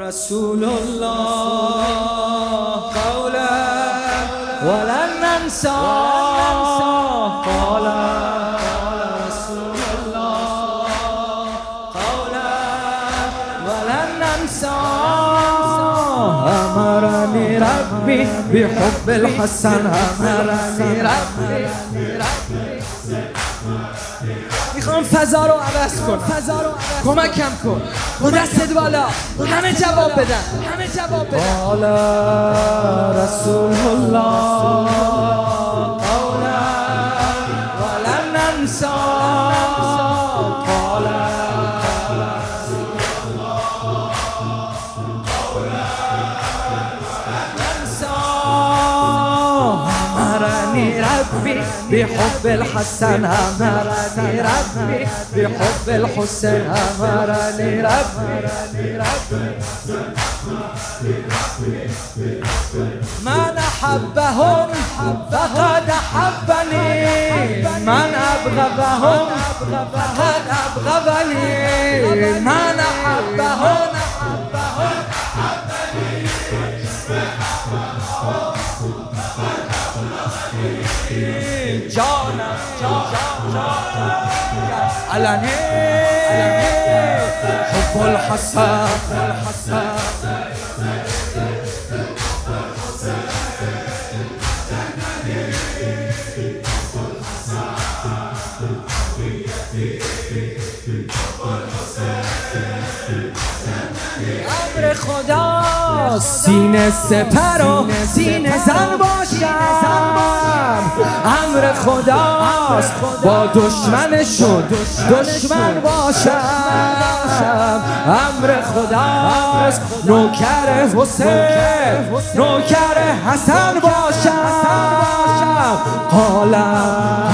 رسول الله قولا ولن ننسى قال رسول الله قولا ولن ننسى أمرني ربي بحب الحسن أمرني ربي می‌خوام فضا رو عوض کن. فضا رو کمکم کن. با دستت بالا. همه جواب بدن. همه جواب بدن. قال رسول الله قولا ولن ننسى أمرني ربي بحب الحسن أمرني ربي بحب الحسين أمرني ربي من أحبهم فقد أحبني من أبغضهم فقد أبغضني من أحبهم جانم جانم علنی حب الحسن الحسن امر خدا سینه سپر و سینه زن باشم. امر خداست با دشمنشون دشمن باشم. امر خداست نوکر حسین. نوکر حسن باشم. قالم